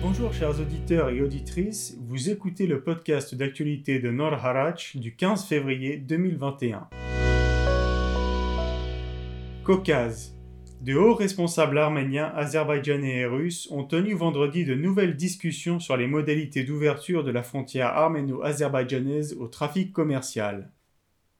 Bonjour chers auditeurs et auditrices, vous écoutez le podcast d'actualité de Nor Harach du 15 février 2021. Caucase. De hauts responsables arméniens, azerbaïdjanais et russes ont tenu vendredi de nouvelles discussions sur les modalités d'ouverture de la frontière arméno-azerbaïdjanaise au trafic commercial.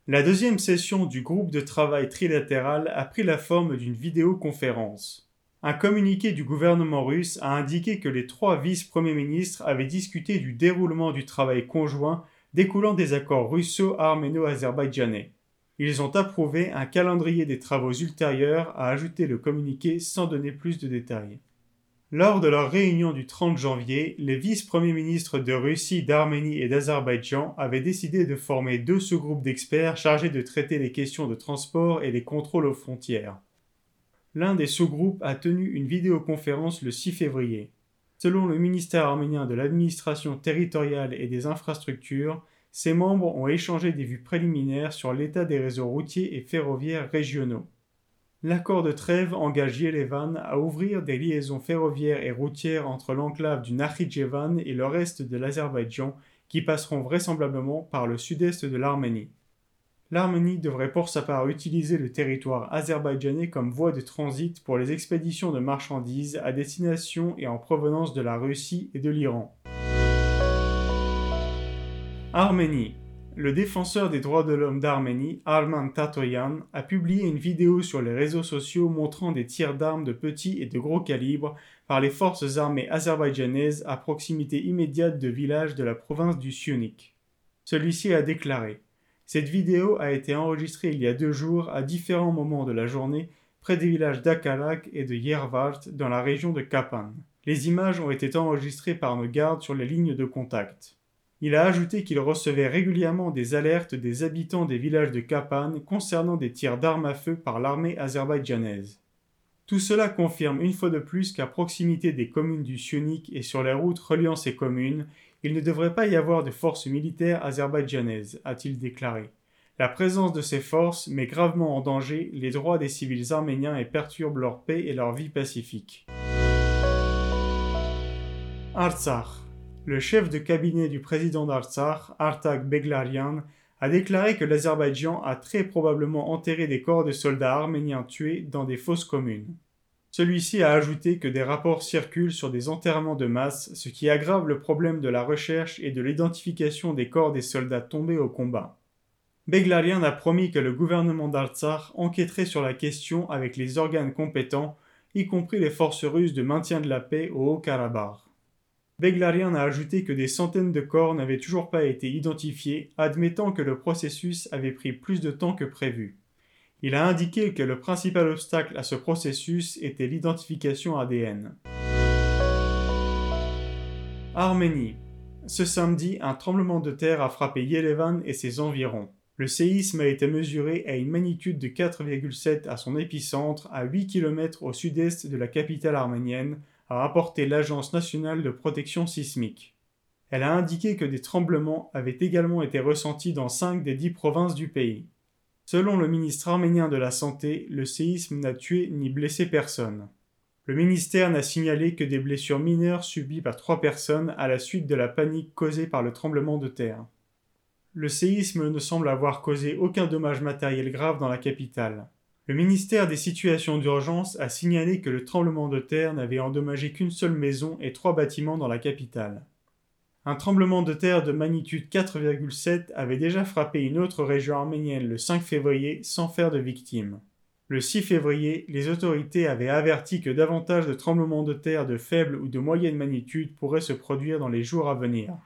La deuxième session du groupe de travail trilatéral a pris la forme d'une vidéoconférence. Un communiqué du gouvernement russe a indiqué que les trois vice-premiers ministres avaient discuté du déroulement du travail conjoint découlant des accords russo-arméno-azerbaïdjanais. Ils ont approuvé un calendrier des travaux ultérieurs, a ajouté le communiqué sans donner plus de détails. Lors de leur réunion du 30 janvier, les vice-premiers ministres de Russie, d'Arménie et d'Azerbaïdjan avaient décidé de former deux sous-groupes d'experts chargés de traiter les questions de transport et les contrôles aux frontières. L'un des sous-groupes a tenu une vidéoconférence le 6 février. Selon le ministère arménien de l'administration territoriale et des infrastructures, ses membres ont échangé des vues préliminaires sur l'état des réseaux routiers et ferroviaires régionaux. L'accord de trêve engage Yerevan à ouvrir des liaisons ferroviaires et routières entre l'enclave du Nakhitchevan et le reste de l'Azerbaïdjan qui passeront vraisemblablement par le sud-est de l'Arménie. L'Arménie devrait pour sa part utiliser le territoire azerbaïdjanais comme voie de transit pour les expéditions de marchandises à destination et en provenance de la Russie et de l'Iran. Arménie. Le défenseur des droits de l'homme d'Arménie, Arman Tatoyan, a publié une vidéo sur les réseaux sociaux montrant des tirs d'armes de petit et de gros calibre par les forces armées azerbaïdjanaises à proximité immédiate de villages de la province du Sionik. Celui-ci a déclaré Cette vidéo a été enregistrée il y a deux jours à différents moments de la journée près des villages d'Akalak et de Yervart dans la région de Kapan. Les images ont été enregistrées par nos gardes sur les lignes de contact. Il a ajouté qu'il recevait régulièrement des alertes des habitants des villages de Kapan concernant des tirs d'armes à feu par l'armée azerbaïdjanaise. Tout cela confirme une fois de plus qu'à proximité des communes du Sionik et sur les routes reliant ces communes, il ne devrait pas y avoir de forces militaires azerbaïdjanaises, a-t-il déclaré. La présence de ces forces met gravement en danger les droits des civils arméniens et perturbe leur paix et leur vie pacifique. Artsakh le chef de cabinet du président d'Artsakh, Artak Beglarian, a déclaré que l'Azerbaïdjan a très probablement enterré des corps de soldats arméniens tués dans des fosses communes. Celui-ci a ajouté que des rapports circulent sur des enterrements de masse, ce qui aggrave le problème de la recherche et de l'identification des corps des soldats tombés au combat. Beglarian a promis que le gouvernement d'Artsakh enquêterait sur la question avec les organes compétents, y compris les forces russes de maintien de la paix au Haut-Karabakh. Beglarian a ajouté que des centaines de corps n'avaient toujours pas été identifiés, admettant que le processus avait pris plus de temps que prévu. Il a indiqué que le principal obstacle à ce processus était l'identification ADN. Arménie. Ce samedi, un tremblement de terre a frappé Yerevan et ses environs. Le séisme a été mesuré à une magnitude de 4,7 à son épicentre, à 8 km au sud-est de la capitale arménienne, a l'Agence nationale de protection sismique. Elle a indiqué que des tremblements avaient également été ressentis dans cinq des dix provinces du pays. Selon le ministre arménien de la Santé, le séisme n'a tué ni blessé personne. Le ministère n'a signalé que des blessures mineures subies par trois personnes à la suite de la panique causée par le tremblement de terre. Le séisme ne semble avoir causé aucun dommage matériel grave dans la capitale. Le ministère des situations d'urgence a signalé que le tremblement de terre n'avait endommagé qu'une seule maison et trois bâtiments dans la capitale. Un tremblement de terre de magnitude 4,7 avait déjà frappé une autre région arménienne le 5 février sans faire de victimes. Le 6 février, les autorités avaient averti que davantage de tremblements de terre de faible ou de moyenne magnitude pourraient se produire dans les jours à venir.